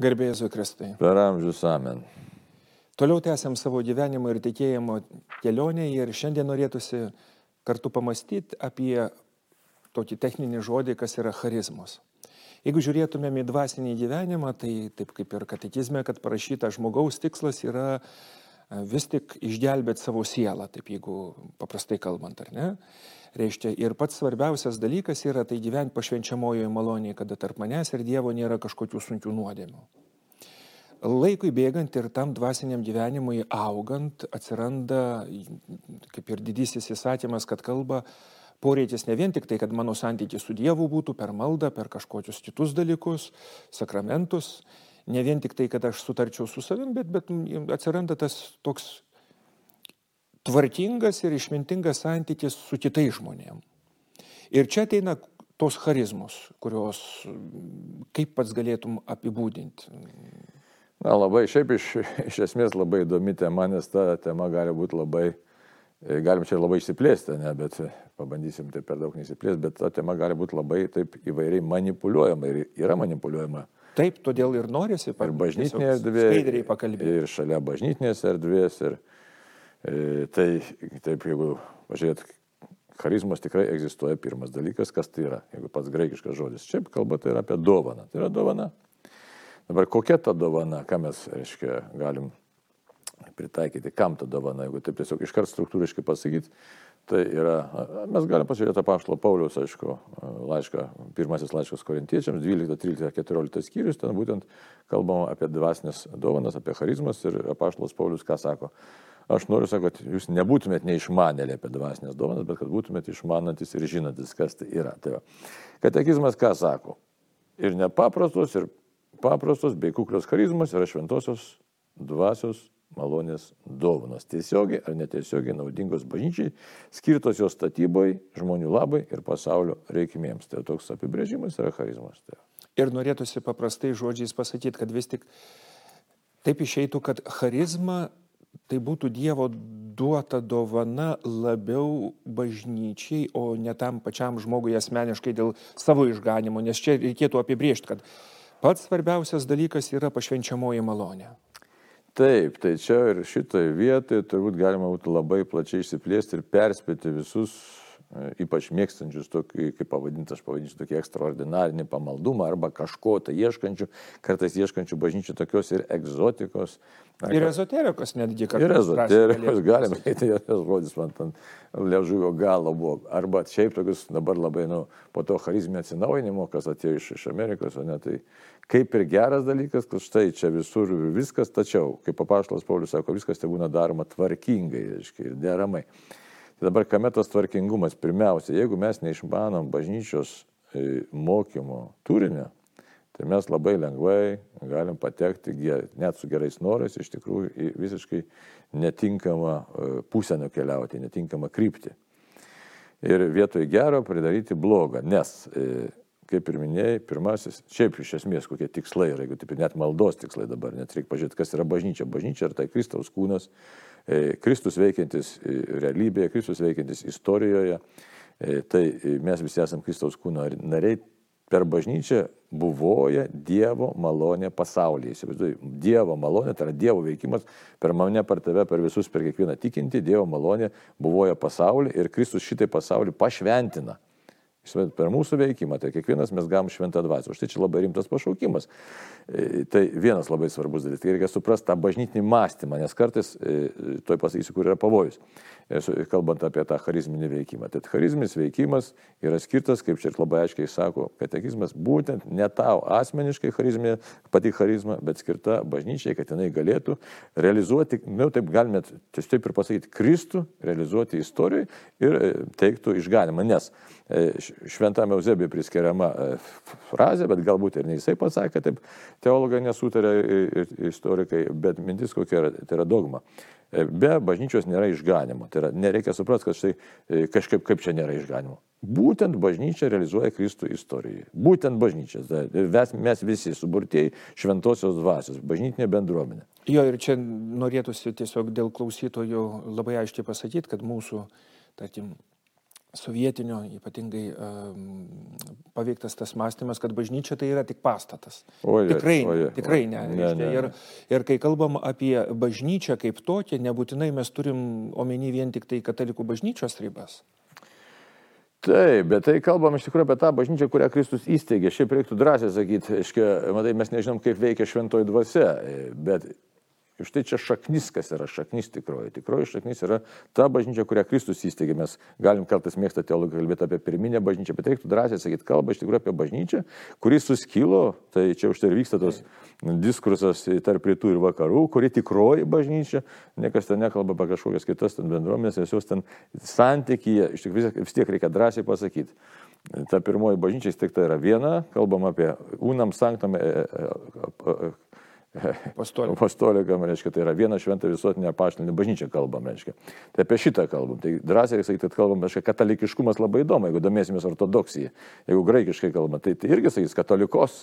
Garbėjai Jėzui Kristui. Per amžius amen. Toliau tęsiam savo gyvenimo ir tikėjimo kelionę ir šiandien norėtųsi kartu pamastyti apie tokį techninį žodį, kas yra charizmos. Jeigu žiūrėtumėm į dvasinį gyvenimą, tai taip kaip ir katekizme, kad parašyta žmogaus tikslas yra vis tik išgelbėti savo sielą, taip jeigu paprastai kalbant, ar ne? Reiškia, ir pats svarbiausias dalykas yra tai gyventi pašvenčiamojoje malonėje, kada tarp manęs ir Dievo nėra kažkokių sunkių nuodėmių. Laikui bėgant ir tam dvasiniam gyvenimui augant atsiranda kaip ir didysis įsakymas, kad kalba poreikis ne vien tik tai, kad mano santykis su Dievu būtų per maldą, per kažkokius kitus dalykus, sakramentus, ne vien tik tai, kad aš sutarčiau su savim, bet, bet atsiranda tas toks tvarkingas ir išmintingas santykis su kitais žmonėmis. Ir čia ateina tos charizmos, kurios kaip pats galėtum apibūdinti. Na labai, šiaip iš, iš esmės labai įdomi tema, nes ta tema gali būti labai, galim čia labai išsiplėsti, ne, bet pabandysim tai per daug nesiplėsti, bet ta tema gali būti labai taip įvairiai manipuliuojama ir yra manipuliuojama. Taip, todėl ir norisi ir bažnytinė erdvė, ir šalia bažnytinės erdvės, ir, E, tai taip, jeigu pažiūrėt, charizmas tikrai egzistuoja pirmas dalykas, kas tai yra, jeigu pats graikiškas žodis. Čia kalba tai yra apie dovaną. Tai yra dovana. Dabar kokia ta dovana, ką mes, reiškia, galim pritaikyti, kam ta dovana, jeigu taip tiesiog iškart struktūriškai pasakyti, tai yra, mes galim pasižiūrėti apaštalo Pauliaus, aišku, laišką, pirmasis laiškas korintiečiams, 12, 13, 14 skyrius, ten būtent kalbama apie dvasinės dovanas, apie charizmas ir apaštalas Paulius ką sako. Aš noriu sakyti, kad jūs nebūtumėt neišmanėlė apie dvasinės dovanas, bet kad būtumėt išmanantis ir žinantis, kas tai yra. Tai va. Katekizmas ką sako? Ir nepaprastos, ir paprastos, bei kuklios charizmas yra šventosios dvasios malonės dovanos. Tiesiogiai ar netiesiogiai naudingos bažnyčiai, skirtos jos statybai, žmonių labai ir pasaulio reikmėms. Tai toks apibrėžimas yra charizmas. Tai. Ir norėtųsi paprastai žodžiais pasakyti, kad vis tik taip išeitų, kad charizma tai būtų Dievo duota dovana labiau bažnyčiai, o ne tam pačiam žmogui asmeniškai dėl savo išganimo, nes čia reikėtų apibriežti, kad pats svarbiausias dalykas yra pašvenčiamoji malonė. Taip, tai čia ir šitoje vietoje turbūt galima būtų labai plačiai išsiplėsti ir perspėti visus ypač mėgstančius tokį, kaip pavadinti, aš pavadinsiu tokį ekstraordinarinį pamaldumą arba kažko tai ieškančių, kartais ieškančių bažnyčių tokios ir egzotikos. Ir ezoterikos netgi kartais. Ir ezoterikos, galima sakyti, tas žodis man ten ležuvio galo buvo. Arba šiaip tokius dabar labai, nu, po to charizmė atsinaujinimo, kas atėjo iš, iš Amerikos, o ne tai kaip ir geras dalykas, kad štai čia visur viskas, tačiau, kaip papaštalas Paulius sako, viskas tai būna daroma tvarkingai, reiškia, ir deramai. Tai dabar kame tas tvarkingumas? Pirmiausia, jeigu mes neišmanom bažnyčios e, mokymo turinio, tai mes labai lengvai galim patekti net su gerais norais iš tikrųjų į visiškai netinkamą e, pusę nukeliauti, netinkamą kryptį. Ir vietoj gero pridaryti blogą, nes e, kaip ir minėjai, pirmasis, šiaip iš esmės kokie tikslai yra, jeigu taip net maldos tikslai dabar, net reikia pažiūrėti, kas yra bažnyčia. Bažnyčia yra tai Kristaus kūnas, Kristus veikiantis e, realybėje, Kristus veikiantis istorijoje. E, tai mes visi esame Kristaus kūno nariai. Per bažnyčią buvoja Dievo malonė pasaulyje. Įsivaizduoju, Dievo malonė, tai yra Dievo veikimas per mane, per tave, per visus, per kiekvieną tikinti, Dievo malonė buvoja pasaulyje ir Kristus šitai pasaulį pašventina per mūsų veikimą, tai kiekvienas mes gavom šventą dvasią. Už tai čia labai rimtas pašaukimas. E, tai vienas labai svarbus dalykas. Tai reikia suprasti tą bažnytinį mąstymą, nes kartais, e, toj pasakysiu, kur yra pavojus, e, kalbant apie tą charizminį veikimą. Tai charizminis veikimas yra skirtas, kaip čia labai aiškiai sako, katekizmas, būtent ne tau asmeniškai charizmė, pati charizma, bet skirta bažnyčiai, kad jinai galėtų realizuoti, na, nu, taip galime tiesiog ir pasakyti, Kristų realizuoti istorijoje ir teiktų išganimą. Nes šventame Eusebijui priskiriama e, frazė, bet galbūt ir ne jisai pasakė, taip teologai nesutarė ir istorikai, bet mintis kokia yra, tai yra dogma. E, be bažnyčios nėra išganimo. Tai yra, nereikia suprasti, kad štai e, kažkaip kaip čia nėra išganimo. Būtent bažnyčia realizuoja Kristų istoriją. Būtent bažnyčia. Mes, visi suburtieji šventosios dvasios, bažnytinė bendruomenė. Jo, ir čia norėtųsi tiesiog dėl klausytojų labai aiškiai pasakyti, kad mūsų, tarkim, sovietinio, ypatingai um, paveiktas tas mąstymas, kad bažnyčia tai yra tik pastatas. Oje, tikrai, oje, tikrai ne. Ne, ne, ir, ir kai kalbam apie bažnyčią kaip tokią, nebūtinai mes turim omeny vien tik tai katalikų bažnyčios ribas. Taip, bet tai kalbam iš tikrųjų apie tą bažnyčią, kurią Kristus įsteigė. Šiaip reiktų drąsiai sakyti, aiškia, matai, mes nežinom, kaip veikia šventoji dvasia, bet štai čia šaknis, kas yra šaknis tikroji. Tikroji šaknis yra ta bažnyčia, kurią Kristus įsteigė. Mes galim kartais mėgstą teologiją kalbėti apie pirminę bažnyčią, bet reiktų drąsiai sakyti, kalba iš tikrųjų apie bažnyčią, kuri suskilo, tai čia už tai ir vyksta tos diskursas tarp rytų ir vakarų, kuri tikroji bažnyčia, niekas ten nekalba apie kažkokias kitas ten bendruomenės, nes jos ten santykyje, iš tikrųjų vis tiek reikia drąsiai pasakyti. Ta pirmoji bažnyčia įsteigta yra viena, kalbam apie unam sanktam Apostoliką. apostolikam, reiškia, tai yra viena šventa visuotinė apaštalinė bažnyčia kalbam, reiškia. Tai apie šitą kalbam. Tai drąsiai sakyti, kad kalbam, reiškia, katalikiškumas labai įdomu, jeigu domėsimės ortodoksija. Jeigu graikiškai kalbam, tai, tai irgi sakys katolikos.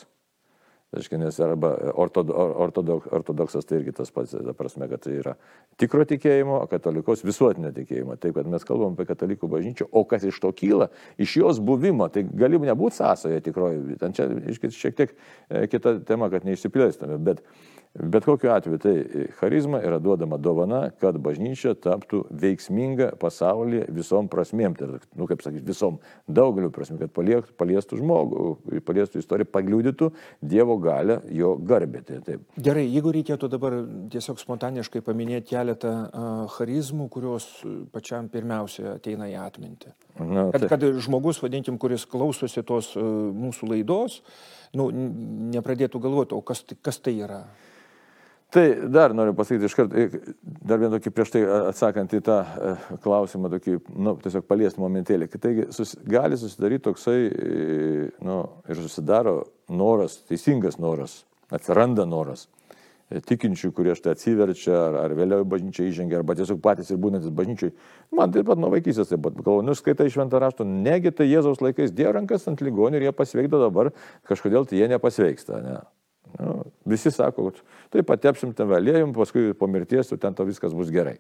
Reiškia, nes arba ortodo, ortodok, ortodoksas tai irgi tas pats, ta prasme, kad tai yra tikro tikėjimo, o katalikos visuotinio tikėjimo. Taip, kad mes kalbam apie katalikų bažnyčią, o kas iš to kyla, iš jos buvimo, tai gali nebūti sąsoje tikroji. Ten čia iškit, šiek tiek e, kita tema, kad neišsiplėstume, bet Bet kokiu atveju tai charizma yra duodama dovana, kad bažnyčia taptų veiksminga pasaulyje visom prasmėm. Tai, nu, kaip sakyti, visom daugeliu prasmėm, kad paliektų, paliestų žmogų, paliestų istoriją, pagliūdytų Dievo galę, jo garbę. Tai, taip. Gerai, jeigu reikėtų dabar tiesiog spontaniškai paminėti keletą charizmų, kurios pačiam pirmiausia ateina į atmintį. Na, Kad, tai, kad žmogus, vadinkim, kuris klausosi tos uh, mūsų laidos, nu, nepradėtų galvoti, o kas, kas tai yra. Tai dar noriu pasakyti iš karto, dar vieną tokį prieš tai atsakant į tą e, klausimą, tokį, nu, tiesiog paliesti momentėlį. Taigi sus, gali susidaryti toksai, e, nu, ir susidaro noras, teisingas noras, atsiranda noras e, tikinčių, kurie štai atsiverčia, ar, ar vėliau į bažnyčią įžengia, arba tiesiog patys ir būnantis bažnyčiai. Man taip pat nuo vaikystės taip pat, galvoju, nu skaitai šventą raštą, negi tai Jėzaus laikais dėjo rankas ant ligonių ir jie pasveikdo dabar, kažkodėl tai jie nepasveiksta. Ne? Nu, visi sako, kad tai patepsim ten vėlėjim, paskui po mirties jau ten to viskas bus gerai.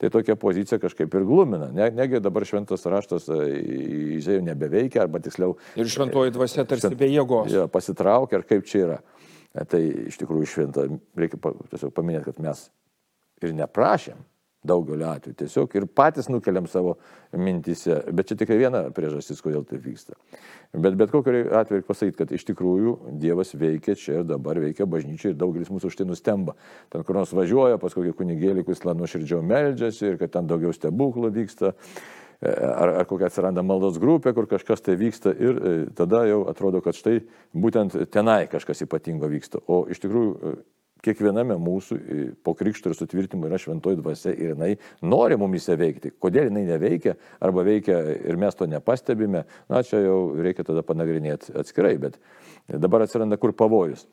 Tai tokia pozicija kažkaip ir glumina. Ne, negi dabar šventas raštas įžėjų nebeveikia, arba tiksliau Ir šventoji dvasia tarsi švent- be jėgos. Ja, pasitraukia, ar kaip čia yra. E, Tai iš tikrųjų šventą, reikia tiesiog paminėti, kad mes ir neprašėm daugeliu atveju, tiesiog ir patys nukeliam savo mintise, bet čia tik viena priežastis, kodėl tai vyksta. Bet bet kokiu atveju reikia pasakyti, kad iš tikrųjų Dievas veikia čia ir dabar veikia bažnyčia ir daugelis mūsų už tai nustemba. Ten kur nors važiuoja pas kokį kunigėlį, kuris nuoširdžiau meldžiasi ir kad ten daugiau stebuklų vyksta e, ar, ar kokia atsiranda maldos grupė, kur kažkas tai vyksta ir e, tada jau atrodo, kad štai būtent tenai kažkas ypatingo vyksta. O iš tikrųjų kiekviename mūsų e, po krikšto ir sutvirtimo yra šventoji dvasia ir jinai nori mumise veikti. Kodėl jinai neveikia arba veikia ir mes to nepastebime, na čia jau reikia tada panagrinėti atskirai, bet dabar atsiranda kur pavojus.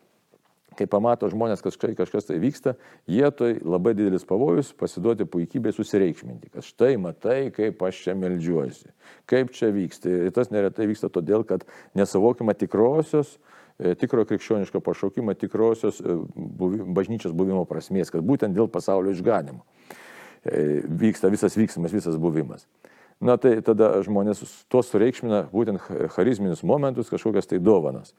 Kai pamato žmonės, kad kažkai kažkas tai vyksta, jie tai labai didelis pavojus pasiduoti puikybei susireikšminti, kad štai matai, kaip aš čia melžiuosi, kaip čia vyksta. Ir tas neretai vyksta todėl, kad nesavokima tikrosios, e, tikro krikščioniško pašaukimo, tikrosios e, buvi, bažnyčios buvimo prasmės, kad būtent dėl pasaulio išganimo e, vyksta visas vyksmas, visas buvimas. Na tai tada žmonės tuo sureikšmina būtent charizminius momentus, kažkokias tai dovanas.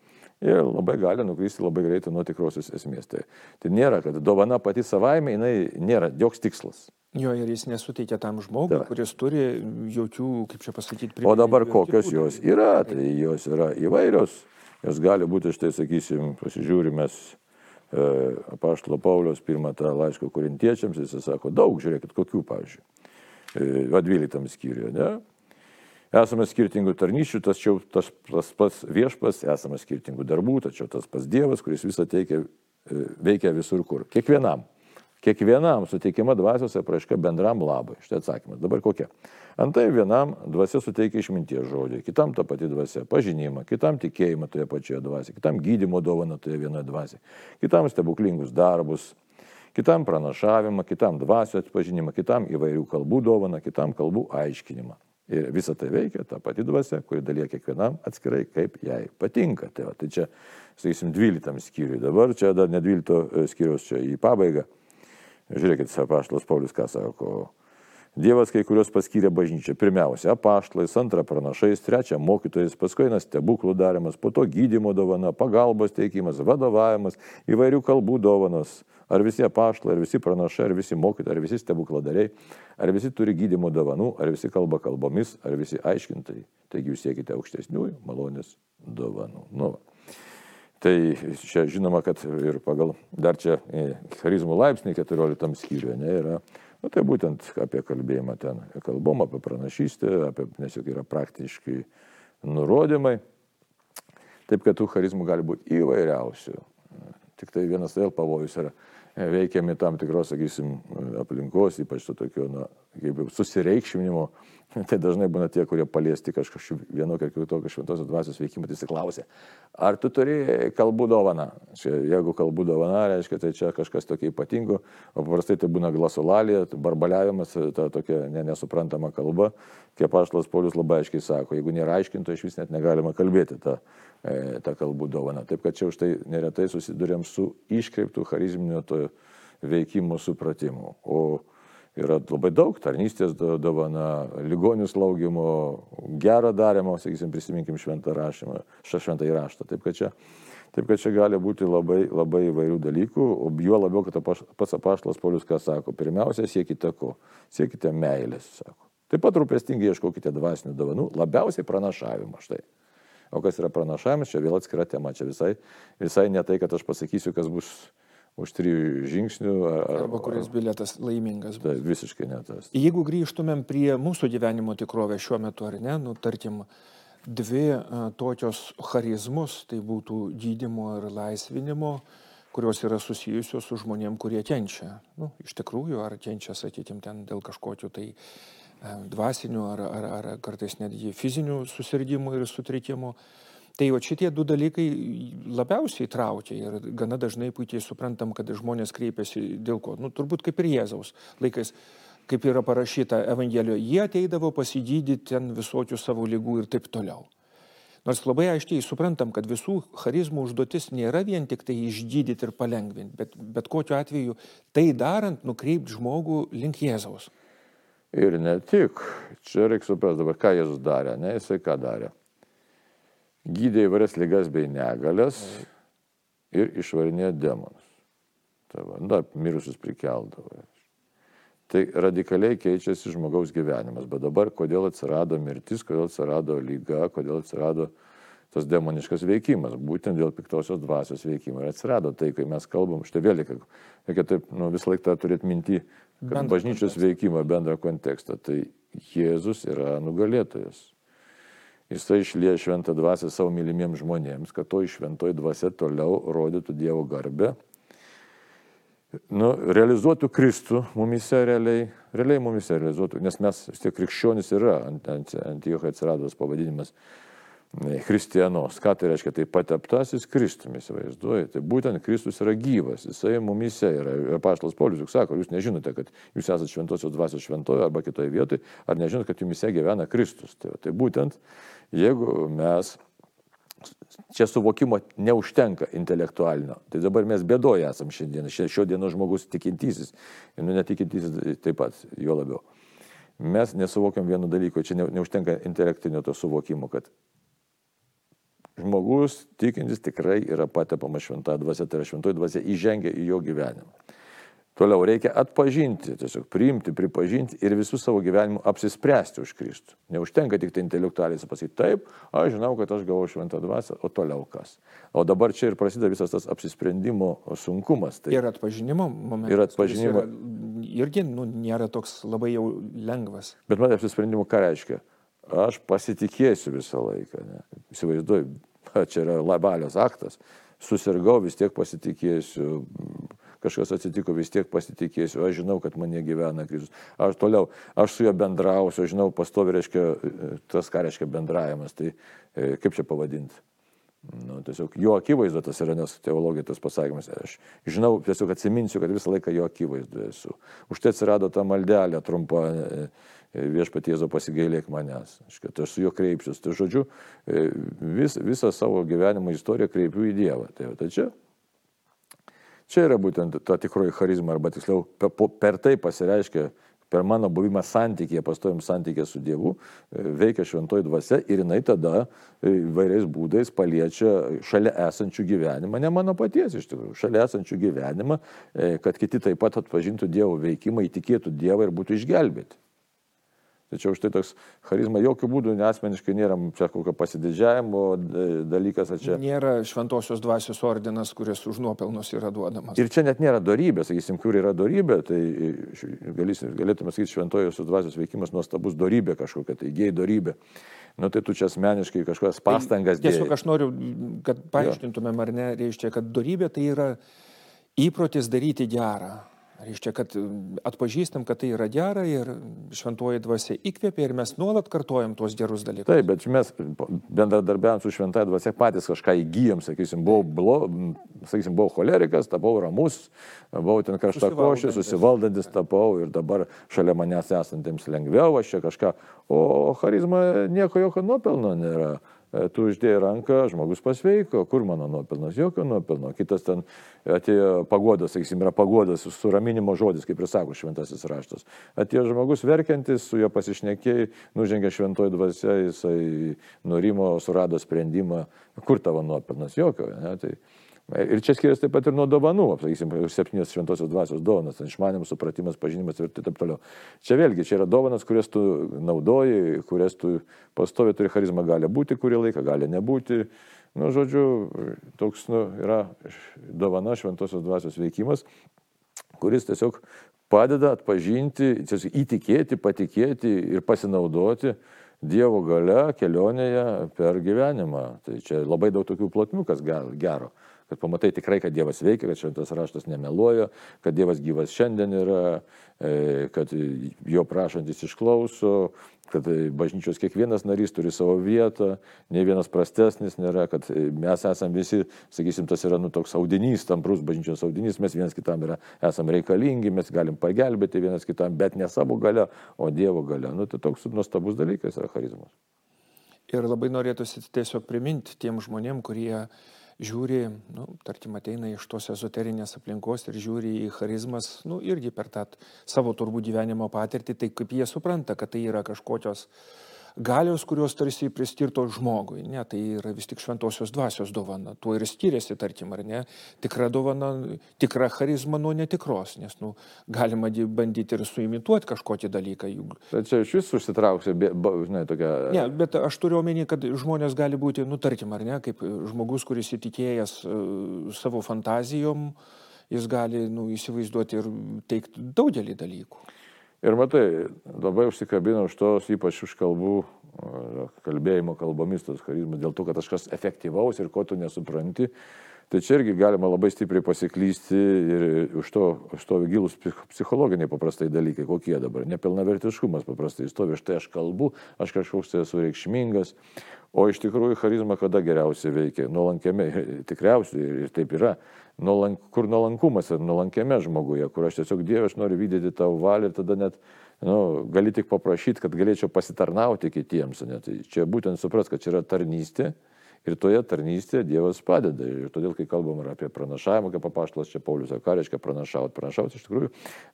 Ir labai gali nukrysti labai greitai nuo tikrosios esmės. Tai, tai nėra, kad dovana pati savaime, jinai nėra joks tikslas. Jo ir jis nesuteikia tam žmogui, Tai. kuris turi jokių, kaip čia pasakyti, O dabar kokios jos yra, tai jos yra įvairios. Jos gali būti, štai sakysim, pasižiūrimės e, Paštalo Paulius pirmą tą laišką korintiečiams, jis sako, daug, žiūrėkit, kokių, pavyzdžiui, e, va 12 skyriuje, ne? Esame skirtingų tarnyšių, tačiau tas, tas pats viešpas, esame skirtingų darbų, tačiau tas pats Dievas, kuris visą teikia, e, veikia visur kur. Kiekvienam. Kiekvienam suteikiama dvasios apraiška bendram labui. Štai atsakymas. Dabar kokia? Antai vienam dvasia suteikia išminties žodžiai, kitam ta pati dvasia pažinimą, kitam tikėjimą toje pačioje dvasioje, kitam gydymo dovaną toje vienoje dvasioje, kitam stebuklingus darbus, kitam pranašavimą, kitam dvasio atpažinimą, kitam įvairių kalbų dovaną, kitam kalbų aiškinimą. Ir visa tai veikia ta pati dvasia, kuri dalyja kiekvienam atskirai, kaip jai patinka. Tai, va, tai čia, sakysim, 12 skyriui. Dabar čia dar ne 12 skyrius čia į pabaigą. Žiūrėkit, apaštalas Paulius ką sako. Dievas kai kurios paskyrė bažnyčią. Pirmiausia, apaštlais, antra pranašais, trečia mokytojais, paskui eina stebuklų darimas, po to gydymo dovana, pagalbos teikimas, vadovavimas, įvairių kalbų dovanos. Ar visi apaštlai, ar visi pranašai, ar visi mokytojai, ar visi stebukladariai, ar visi turi gydymo dovanų, ar visi kalba kalbomis, ar visi aiškintai. Taigi jūs siekite aukštesniųjų malonės dovanų. Nu, va. Tai čia žinoma, kad ir pagal dar čia e, charizmų laipsnį 14 skyriuje ne, yra, nu, tai būtent apie kalbėjimą ten kalbom, apie pranašystę, apie, nes juk yra praktiškai nurodymai. Taip, kad tų charizmų gali būti įvairiausių. Tik tai vienas vėl pavojus yra veikiami tam tikros, sakysim, aplinkos, ypač to tokio, na, kaip susireikšminimo Tai dažnai būna tie, kurie paliesti kažkokiu vienokio ar kitokio šventosios dvasios veikimą, tai įsiklausia, ar tu turi kalbų dovaną. Čia, jeigu kalbų dovana, reiškia, tai čia kažkas tokio ypatingo, o paprastai tai būna glasolalija, barbaliavimas, ta tokia ne, nesuprantama kalba. Kaip Paštas Polius labai aiškiai sako, jeigu nėra aiškinto, iš vis net negalima kalbėti tą, e, tą kalbų dovaną. Taip kad čia už tai neretai susidurėm su iškreiptų charizminio to veikimo supratimu. O yra labai daug tarnystės dovana, ligonių slaugimo, gero darimo, sakysim, prisiminkim šventą rašymą, šventą įraštą. Taip kad čia, taip kad čia gali būti labai, labai įvairių dalykų, o juo labiau, kad pats apaštalas Polius ką sako, pirmiausia, siekite ko? Siekite meilės, sako. Taip pat rūpestingai ieškokite dvasinių dovanų, labiausiai pranašavimo štai. O kas yra pranašavimas, čia vėl atskira tema, čia visai, visai ne tai, kad aš pasakysiu, kas bus už trijų žingsnių. Ar, Arba kuris bilietas laimingas. Tai visiškai ne tas. Jeigu grįžtumėm prie mūsų gyvenimo tikrovės šiuo metu, ar ne, nu, tarkim, dvi a, tokios charizmus, tai būtų gydimo ir laisvinimo, kurios yra susijusios su žmonėm, kurie kenčia. Nu, iš tikrųjų, ar kenčia, sakykime, ten dėl kažkokiu tai dvasinių ar, ar, ar kartais netgi fizinių susirgymų ir sutrikimų. Tai o šitie du dalykai labiausiai traukia ir gana dažnai puikiai suprantam, kad žmonės kreipiasi dėl ko. Nu, turbūt kaip ir Jėzaus laikais, kaip yra parašyta Evangelijoje, jie ateidavo pasigydyti ten visokių savo lygų ir taip toliau. Nors labai aiškiai suprantam, kad visų charizmų užduotis nėra vien tik tai išgydyti ir palengvinti, bet, bet kokiu atveju tai darant nukreipti žmogų link Jėzaus. Ir ne tik, čia reikia suprasti dabar, ką Jėzus darė, ne jisai ką darė gydė įvairias lygas bei negalės ir išvarinėjo demonus. Tai va, da, mirusius prikeldavo. Tai radikaliai keičiasi žmogaus gyvenimas. Bet dabar, kodėl atsirado mirtis, kodėl atsirado lyga, kodėl atsirado tas demoniškas veikimas. Būtent dėl piktosios dvasios veikimo ir atsirado tai, kai mes kalbam, štai vėl reikia, taip, nu, visą laiką turėti minti, kad bendrą bažnyčios kontekstą. veikimą, bendrą kontekstą. Tai Jėzus yra nugalėtojas. Jisai išlieja šventą dvasę savo mylimiems žmonėms, kad to šventoji dvasia toliau rodytų Dievo garbę, nu, realizuotų Kristų mumise realiai, realiai mumise realizuotų, nes mes vis tiek krikščionis yra, ant, ant, ant jo atsirados pavadinimas Kristienos. Ką tai reiškia? Tai pateptasis Kristumi, įsivaizduoju. Tai būtent Kristus yra gyvas, jisai mumise yra. Paštas Paulius juk sako, jūs nežinote, kad jūs esate šventosios dvasios šventoje arba kitoje vietoje, ar nežinote, kad jumise gyvena Kristus. Tai, tai būtent, jeigu mes čia suvokimo neužtenka intelektualinio. Tai dabar mes bėdoje esam šiandien. Šio dienos žmogus tikintysis nu, netikintysis taip pat, jo labiau. Mes nesuvokiam vieno dalyko, čia neužtenka intelektinio to suvokimo, kad žmogus tikintis tikrai yra patepamas šventąją dvasę, tai yra šventoji dvasė įžengia į jo gyvenimą. Toliau reikia atpažinti, tiesiog priimti, pripažinti ir visų savo gyvenimų apsispręsti už Kristų. Neužtenka tik tai intelektualiai pasakyti, taip, aš žinau, kad aš gavau šventą dvasę, o toliau kas. O dabar čia ir prasideda visas tas apsisprendimo sunkumas. Tai ir atpažinimo momentas. Ir atpažinimo. Yra, irgi nu, nėra toks labai jau lengvas. Bet man apsisprendimo ką reiškia? aš pasitikėsiu visą laiką. Ne. Įsivaizduoju, čia yra labalios aktas. Susirgau, vis tiek pasitikėsiu, kažkas atsitiko, vis tiek pasitikėsiu, aš žinau, kad mane gyvena Kristus. Aš toliau, aš su juo bendrausiu, aš žinau, pastovi reiškia tas, ką reiškia bendravimas, tai e, kaip čia pavadinti. Nu, tiesiog jo akivaizdu tas yra, nes teologija tas pasakymas. Aš žinau, tiesiog atsiminsiu, kad visą laiką jo akivaizdu esu. Už tai atsirado ta maldelė trumpa e, viešpatiezo pasigailėk manęs, kad aš su juo kreipsiuos. Tai žodžiu, e, vis, visą savo gyvenimo istoriją kreipiu į Dievą. Tai, tai čia, čia yra būtent ta tikroji charizma, arba tiksliau per tai pasireiškia per mano buvimą santykėje, pastojim santykėje su Dievu, e, veikia šventoji dvasia ir jinai tada e, vairiais būdais paliečia šalia esančių gyvenimą, ne mano paties iš tikrųjų, šalia esančių gyvenimą, kad kiti taip pat atpažintų Dievo veikimą, įtikėtų Dievą ir būtų išgelbėti. Tačiau štai toks charizma jokių būdų asmeniškai nėra čia kokio pasididžiavimo dalykas. Čia... Nėra šventosios dvasios ordinas, kuris už nuopelnus yra duodamas. Ir čia net nėra darybė, sakysim, kur yra darybė, tai galėtume sakyti šventojosios dvasios veikimas nuostabus darybė kažkokia, tai gėjai darybė. Nu tai tu čia asmeniškai kažkokias tai pastangas dėsi. Tiesiog aš noriu, kad paaiškintumėm ar ne, reiškia, kad darybė tai yra įprotis daryti gerą. Reiškia, kad atpažįstam, kad tai yra gera ir šventuoji dvasia įkvėpia ir mes nuolat kartojam tuos gerus dalykus. Taip, bet mes bendradarbiavant su šventuoji dvasia patys kažką įgyjam, sakysim, buvau, blo, sakysim, buvau cholerikas, tapau ramus, buvau ten karštakošis, susivaldantis tapau ir dabar šalia manęs esantiems lengviau, aš čia kažką, o charizma nieko jokio nuopelno nėra. E, tu uždėjai ranką, žmogus pasveiko, kur mano nuopelnas, jokio nuopelno. Kitas ten atėjo pagodas, sakysim, yra pagodas, suraminimo žodis, kaip ir sako šventasis raštas. Atėjo žmogus verkiantis, su juo pasišnekėjai, nužengė šventoji dvasia, jisai nurimo, surado sprendimą, kur tavo nuopelnas, jokio. Ne? Tai, Ir čia skiriasi taip pat ir nuo dovanų, sakysim, septynės šventosios dvasios dovanas, išmanimas, supratimas, pažinimas ir taip toliau. Čia vėlgi, čia yra dovanas, kurias tu naudoji, kurias tu pastovi turi charizmą, gali būti kurį laiką, gali nebūti. Nu, žodžiu, toks nu, yra dovana šventosios dvasios veikimas, kuris tiesiog padeda atpažinti, tiesiog įtikėti, patikėti ir pasinaudoti Dievo gale kelionėje per gyvenimą. Tai čia labai daug tokių plotmių, kas gero kad pamatai tikrai, kad Dievas veikia, kad šventas raštas nemeluoja, kad Dievas gyvas šiandien yra, e, kad jo prašantis išklauso, kad bažnyčios kiekvienas narys turi savo vietą, ne vienas prastesnis nėra, kad mes esame visi, sakysim, tas yra nu, toks audinys, tamprus bažnyčios audinys, mes vienas kitam yra, esame reikalingi, mes galim pagelbėti vienas kitam, bet ne savo gale, o Dievo gale. Nu, tai toks nuostabus dalykas yra charizmas. Ir labai norėtųsi tiesiog priminti tiem žmonėm, kurie žiūri, nu, tarkim, ateina iš tos ezoterinės aplinkos ir žiūri į charizmas, nu, irgi per tą savo turbūt gyvenimo patirtį, tai kaip jie supranta, kad tai yra kažkokios galios, kurios tarsi priskirtos žmogui. Ne, tai yra vis tik šventosios dvasios dovana. Tuo ir skiriasi, tarkim, ar ne. Tikra dovana, tikra charizma nuo netikros, nes nu, galima bandyti ir suimituoti kažkokį dalyką. Juk... Tai čia iš vis užsitrauksi, žinai, tokia. Ne, bet aš turiu omeny, kad žmonės gali būti, nu, tarkim, ar ne, kaip žmogus, kuris įtikėjęs uh, savo fantazijom, jis gali nu, įsivaizduoti ir teikti daugelį dalykų. Ir matai, labai užsikabino už tos, ypač už kalbų, kalbėjimo kalbomis tos charizmas, dėl to, kad kažkas efektyvaus ir ko tu nesupranti. Tai čia irgi galima labai stipriai pasiklysti ir už to, už to gilus psichologiniai paprastai dalykai, kokie dabar. Nepilnavertiškumas paprastai stovi, štai aš kalbu, aš kažkoks tai esu reikšmingas, o iš tikrųjų charizma kada geriausiai veikia? Nuolankiame, tikriausiai ir taip yra nuolank, kur nuolankumas yra nuolankiame žmoguje, kur aš tiesiog Dieve, aš noriu vykdyti tavo valią ir tada net nu, gali tik paprašyti, kad galėčiau pasitarnauti kitiems. Ne? Tai čia būtent supras, kad čia yra tarnystė Ir toje tarnystėje Dievas padeda. Ir todėl, kai kalbam apie pranašavimą, kaip papaštalas čia Paulius ką reiškia pranašauti. Pranašauti iš tikrųjų,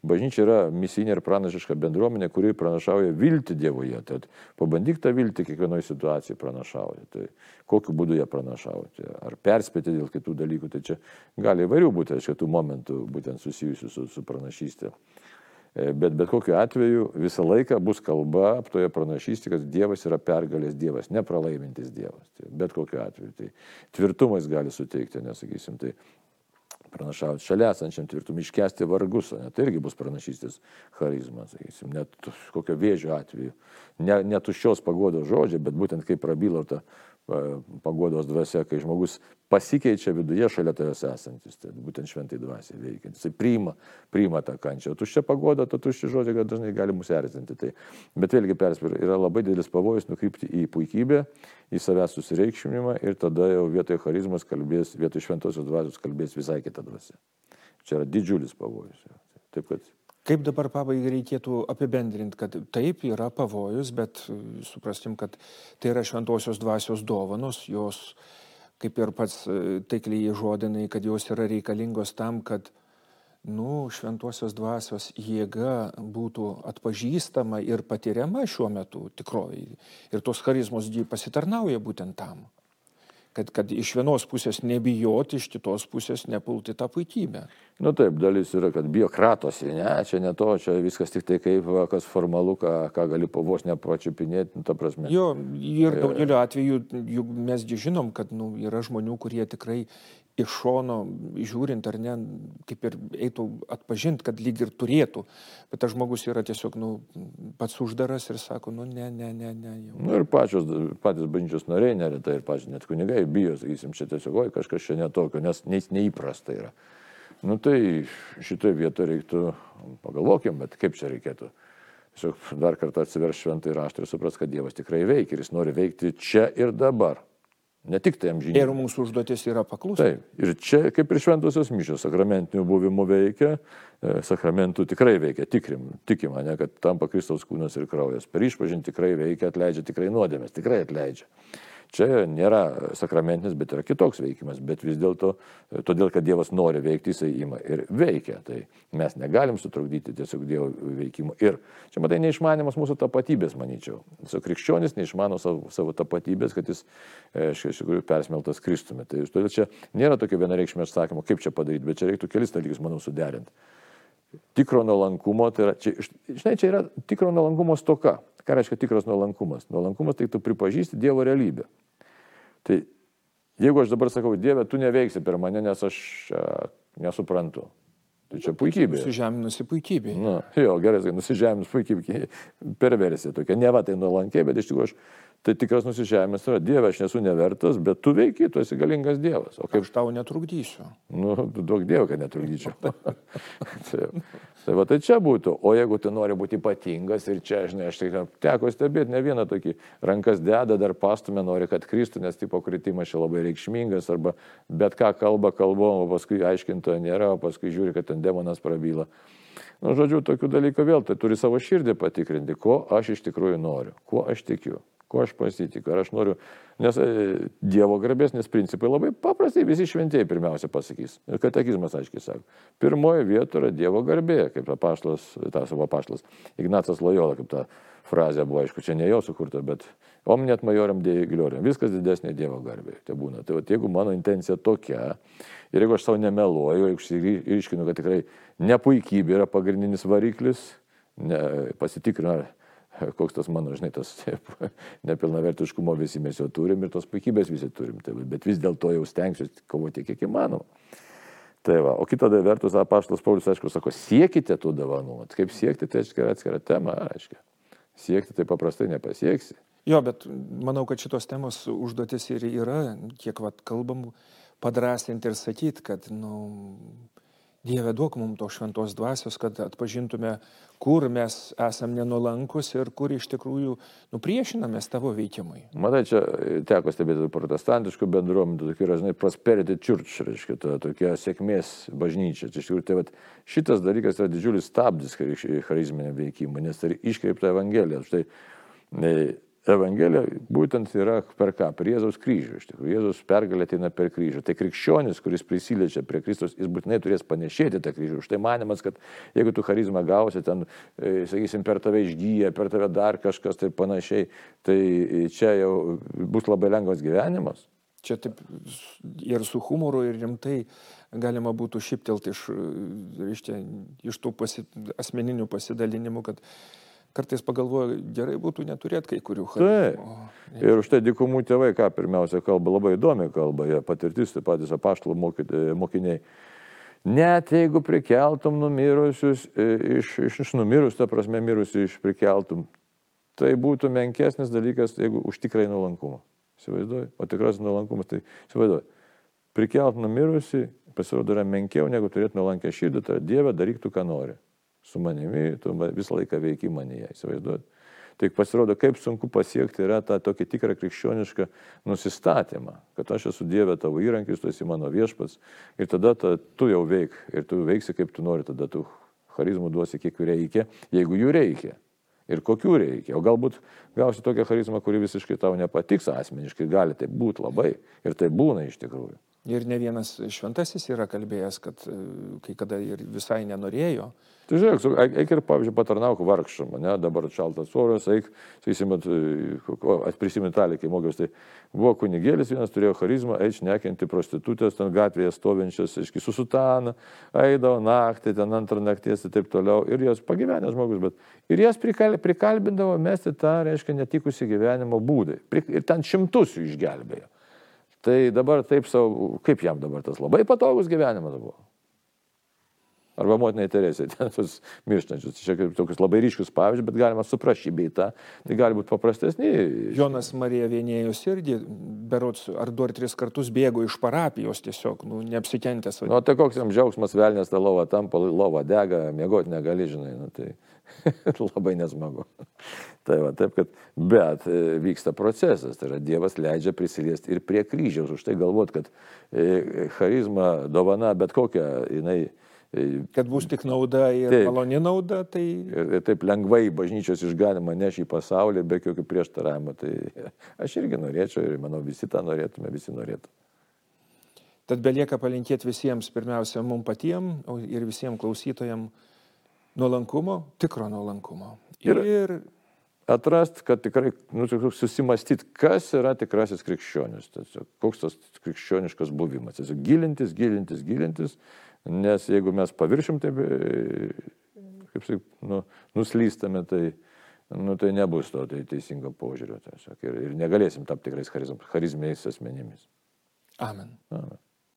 bažnyčia yra misinė ir pranašiška bendruomenė, kuri pranašauja viltį Dievoje. Tad pabandyk tą viltį kiekvienoje situacijoje pranašauti. Tai kokiu būdu ją pranašauti. Ar perspėti dėl kitų dalykų. Tai čia gali įvairių būti, aišku, tų momentų būtent susijusių su, su pranašystė. E, bet bet kokiu atveju visą laiką bus kalba toje pranašystėje, kad Dievas yra pergalės Dievas, nepralaimintis Dievas. Tai bet kokiu atveju. Tai tvirtumas gali suteikti, nesakysim, tai pranašauti šalia esančiam tvirtumui, iškesti vargus, ne, tai irgi bus pranašystės charizma, sakysim, net kokio vėžio atveju. Ne, ne tuščios pagodos žodžiai, bet būtent kaip prabyla ta pagodos dvasia, kai žmogus pasikeičia viduje šalia tavęs esantis, tai būtent šventai dvasiai veikiantis. Jis priima, priima tą kančią. Tuščia pagoda, to tuščia žodžiai, kad dažnai gali mus erzinti. Tai, bet vėlgi perspėriu, yra labai didelis pavojus nukrypti į puikybę, į savęs susireikšminimą ir tada jau vietoj charizmas kalbės, vietoj šventosios dvasios kalbės visai kita dvasia. Čia yra didžiulis pavojus. Taip kad Kaip dabar pabaigai reikėtų apibendrinti, kad taip yra pavojus, bet e, suprastim, kad tai yra šventosios dvasios dovanos, jos, kaip ir pats e, taikliai žodinai, kad jos yra reikalingos tam, kad nu, šventosios dvasios jėga būtų atpažįstama ir patiriama šiuo metu tikrovai. Ir tos charizmos pasitarnauja būtent tam. Kad, kad iš vienos pusės nebijoti, iš kitos pusės nepulti tą puikybę. Nu taip, dalis yra, kad bijo kratosi, ne, čia ne to, čia viskas tik tai kaip, kas formalu, ką, ką gali pavos nepačiupinėti, nu, ta prasme. Jo, ir daugeliu atveju, juk mes žinom, kad nu, yra žmonių, kurie tikrai iš šono žiūrint ar ne, kaip ir eitų atpažinti, kad lyg ir turėtų, bet tas žmogus yra tiesiog nu, pats uždaras ir sako, nu ne, ne, ne, ne. Jau. Nu, ir pačios, patys bažnyčios nariai neretai ir pačios net kunigai bijo, sakysim, čia tiesiog, oi, kažkas čia netokio, nes neįprasta yra. Nu tai šitoje vietoje reiktų, pagalvokim, bet kaip čia reikėtų. Tiesiog dar kartą atsiverš šventą raštą ir supras, kad Dievas tikrai veikia ir jis nori veikti čia ir dabar. Ne tik tai amžinai. Ir mūsų užduotis yra paklusti. Taip. Ir čia, kaip ir šventosios mišios, sakramentinių buvimų veikia, e, sakramentų tikrai veikia, tikrim, tikima, ne, kad tampa Kristaus kūnas ir kraujas. Per išpažinti tikrai veikia, atleidžia tikrai nuodėmės, tikrai atleidžia. Čia nėra sakramentinis, bet yra kitoks veikimas, bet vis dėlto, todėl kad Dievas nori veikti, jisai ima ir veikia. Tai mes negalim sutrukdyti tiesiog Dievo veikimo. Ir čia, matai, neišmanimas mūsų tapatybės, manyčiau. Tiesiog krikščionis neišmano savo, savo tapatybės, kad jis e, iš tikrųjų persmeltas Kristumi. Tai todėl čia nėra tokio vienareikšmio atsakymo, kaip čia padaryti, bet čia reiktų kelis dalykus, manau, suderinti. Tikro nuolankumo, tai yra, čia, žinai, čia yra tikro nuolankumo stoka. Ką reiškia tikras nuolankumas? Nuolankumas tai tu pripažįsti Dievo realybę. Tai jeigu aš dabar sakau, Dieve, tu neveiksi per mane, nes aš a, nesuprantu. Tai čia puikybė. Nusižeminusi puikybė. Na, jo, gerai, nusižeminus puikybė. Perversija tokia. Ne va tai nuolankiai, bet iš tikrųjų aš tai tikras nusižemės yra, Dieve, aš nesu nevertas, bet tu veiki, tu esi galingas Dievas. O kaip aš tau netrukdysiu? Nu, duok Dievą, kad netrukdyčiau. tai, tai va tai čia būtų, o jeigu tu nori būti ypatingas ir čia, žinai, aš tai teko stebėti ne vieną tokį, rankas deda, dar pastumė, nori, kad kristų, nes tipo kritimas čia labai reikšmingas, arba bet ką kalba kalbom, o paskui aiškintojo nėra, o paskui žiūri, kad ten demonas prabyla. Nu, žodžiu, tokių dalykų vėl, tai turi savo širdį patikrinti, ko aš iš tikrųjų noriu, kuo aš tikiu kuo aš pasitikiu, ar aš noriu, nes e, Dievo garbėsnės principai labai paprastai visi šventieji pirmiausia pasakys. Ir katekizmas aiškiai sako. Pirmoji vieta yra Dievo garbė, kaip apaštas, ta savo apaštas Ignacas Lojola, kaip ta frazė buvo, aišku, čia ne jo sukurta, bet omnet majoriam dėjai gloriam, viskas didesnė Dievo garbė. Tai būna. Tai va, jeigu mano intencija tokia, ir jeigu aš savo nemeluoju, jeigu iškinu, kad tikrai nepuikybė yra pagrindinis variklis, ne, pasitikrinu, koks tas mano, žinai, tas nepilnavertiškumo visi mes jau turim ir tos puikybės visi turim. Tai, bet vis dėlto jau stengsiuosi kovoti kiek įmanoma. Tai va, o kita vertus, apaštas Paulius, aišku, sako, siekite tų dovanų. Kaip siekti, tai atskira, atskira tema, aišku. Siekti tai paprastai nepasieksi. Jo, bet manau, kad šitos temos užduotis ir yra, kiek vat kalbam, padrasinti ir sakyti, kad, na, nu, Dieve duok mums to šventos dvasios, kad atpažintume, kur mes esame nenulankus ir kur iš tikrųjų nupriešinamės tavo veikimui. Matai, čia teko stebėti protestantiškų bendruomenių, tokia yra, žinai, prosperity church, reiškia, to, tokia sėkmės bažnyčia. Čia iš tikrųjų, tai vat, šitas dalykas yra didžiulis stabdis charizminio veikimo, nes tai iškreipta Evangelija. Štai, Evangelija būtent yra per ką? Per Jėzaus kryžių. Iš tikrųjų, Jėzaus pergalė ateina per kryžių. Tai krikščionis, kuris prisiliečia prie Kristus, jis būtinai turės panešėti tą kryžių. Štai manimas, kad jeigu tu charizmą gausi, ten, e, sakysim, per tave išgyja, per tave dar kažkas ir panašiai, tai čia jau bus labai lengvas gyvenimas. Čia taip ir su humoru, ir rimtai galima būtų šiptelti iš, iš, iš tų pasi, asmeninių pasidalinimų, kad kartais pagalvoju, gerai būtų neturėti kai kurių charizmų. Taip. Ir už tai dikumų tėvai, ką pirmiausia kalba, labai įdomi kalba, jie patirtis, taip patys apaštalų mokiniai. Net jeigu prikeltum numirusius, e, iš, iš, iš numirus, ta prasme, mirusius iš prikeltum, tai būtų menkesnis dalykas, jeigu užtikrai nuolankumą. Įsivaizduoju, o tikras nuolankumas, tai įsivaizduoju. Prikelt numirusi pasirodo yra menkiau negu turėti nuolankę širdį, tai Dieve daryk tu, ką nori su manimi, tu visą laiką veiki manyje, įsivaizduot. Tik pasirodo, kaip sunku pasiekti yra tą tokį tikrą krikščionišką nusistatymą, kad aš esu Dieve tavo įrankis, tu esi mano viešpats ir tada ta, tu jau veik ir tu veiksi kaip tu nori, tada tu charizmų duosi kiek jų reikia, jeigu jų reikia. Ir kokių reikia. O galbūt gausi tokią charizmą, kuri visiškai tau nepatiks asmeniškai, gali tai būti labai. Ir tai būna iš tikrųjų. Ir ne vienas šventasis yra kalbėjęs, kad e, kai kada ir visai nenorėjo. Tai žiūrėk, eik ir, pavyzdžiui, patarnauk vargšam, ne, dabar šaltas oras, eik, sakysim, at- prisimint talį, kai mokiausi, tai buvo kunigėlis, vienas turėjo charizmą, eik nekinti prostitutės, ten gatvėje stovinčias, aiškiai, su sutana, eidavo naktį, ten antrą nakties ir taip toliau, ir jos pagyvenęs žmogus, bet ir jas prikal, prikalbindavo mesti tą, reiškia, netikusi gyvenimo. Pri- Ir ten šimtus jų išgelbėjo. Tai dabar taip savo, kaip jam dabar tas labai patogus gyvenimas buvo. Arba motinai Teresė, ten tos mirštančius. Čia kaip tokius labai ryškius pavyzdžius, bet galima suprasti beitą. Tai gali būti paprastesni. Jonas Marija Vienėjus irgi, berots, ar du ar tris kartus bėgo iš parapijos tiesiog, nu, neapsikentęs. Nu, tai koks jam džiaugsmas velnės tą lovą tampa, lova dega, miegoti negali, žinai. Nu, tai labai nesmagu. tai va, taip, kad, bet e, vyksta procesas, tai yra Dievas leidžia prisiliesti ir prie kryžiaus. Už tai galvot, kad e, charizma, dovana, bet kokia, jinai e, Kad bus tik nauda ir Taip. maloni nauda, tai ir, ir taip lengvai bažnyčios išganimą neš į pasaulį be jokių prieštaravimų. Tai aš irgi norėčiau ir manau visi tą norėtume, visi norėtų. tad belieka palinkėti visiems, pirmiausia, mums patiems ir visiems klausytojams nuolankumo, tikro nuolankumo. Ir, Ir- Atrast, kad tikrai nu, susimastyti, kas yra tikrasis krikščionis, tiesiog, koks tas krikščioniškas buvimas. Tiesiog gilintis, gilintis, gilintis, nes jeigu mes paviršim taip, e, kaip sakyt, nu, nuslystame, tai, nu, tai nebus to tai teisingo požiūrio tiesiog, ir, ir negalėsim tapti tikrais charizm- charizminiais asmenimis. amen. Amen.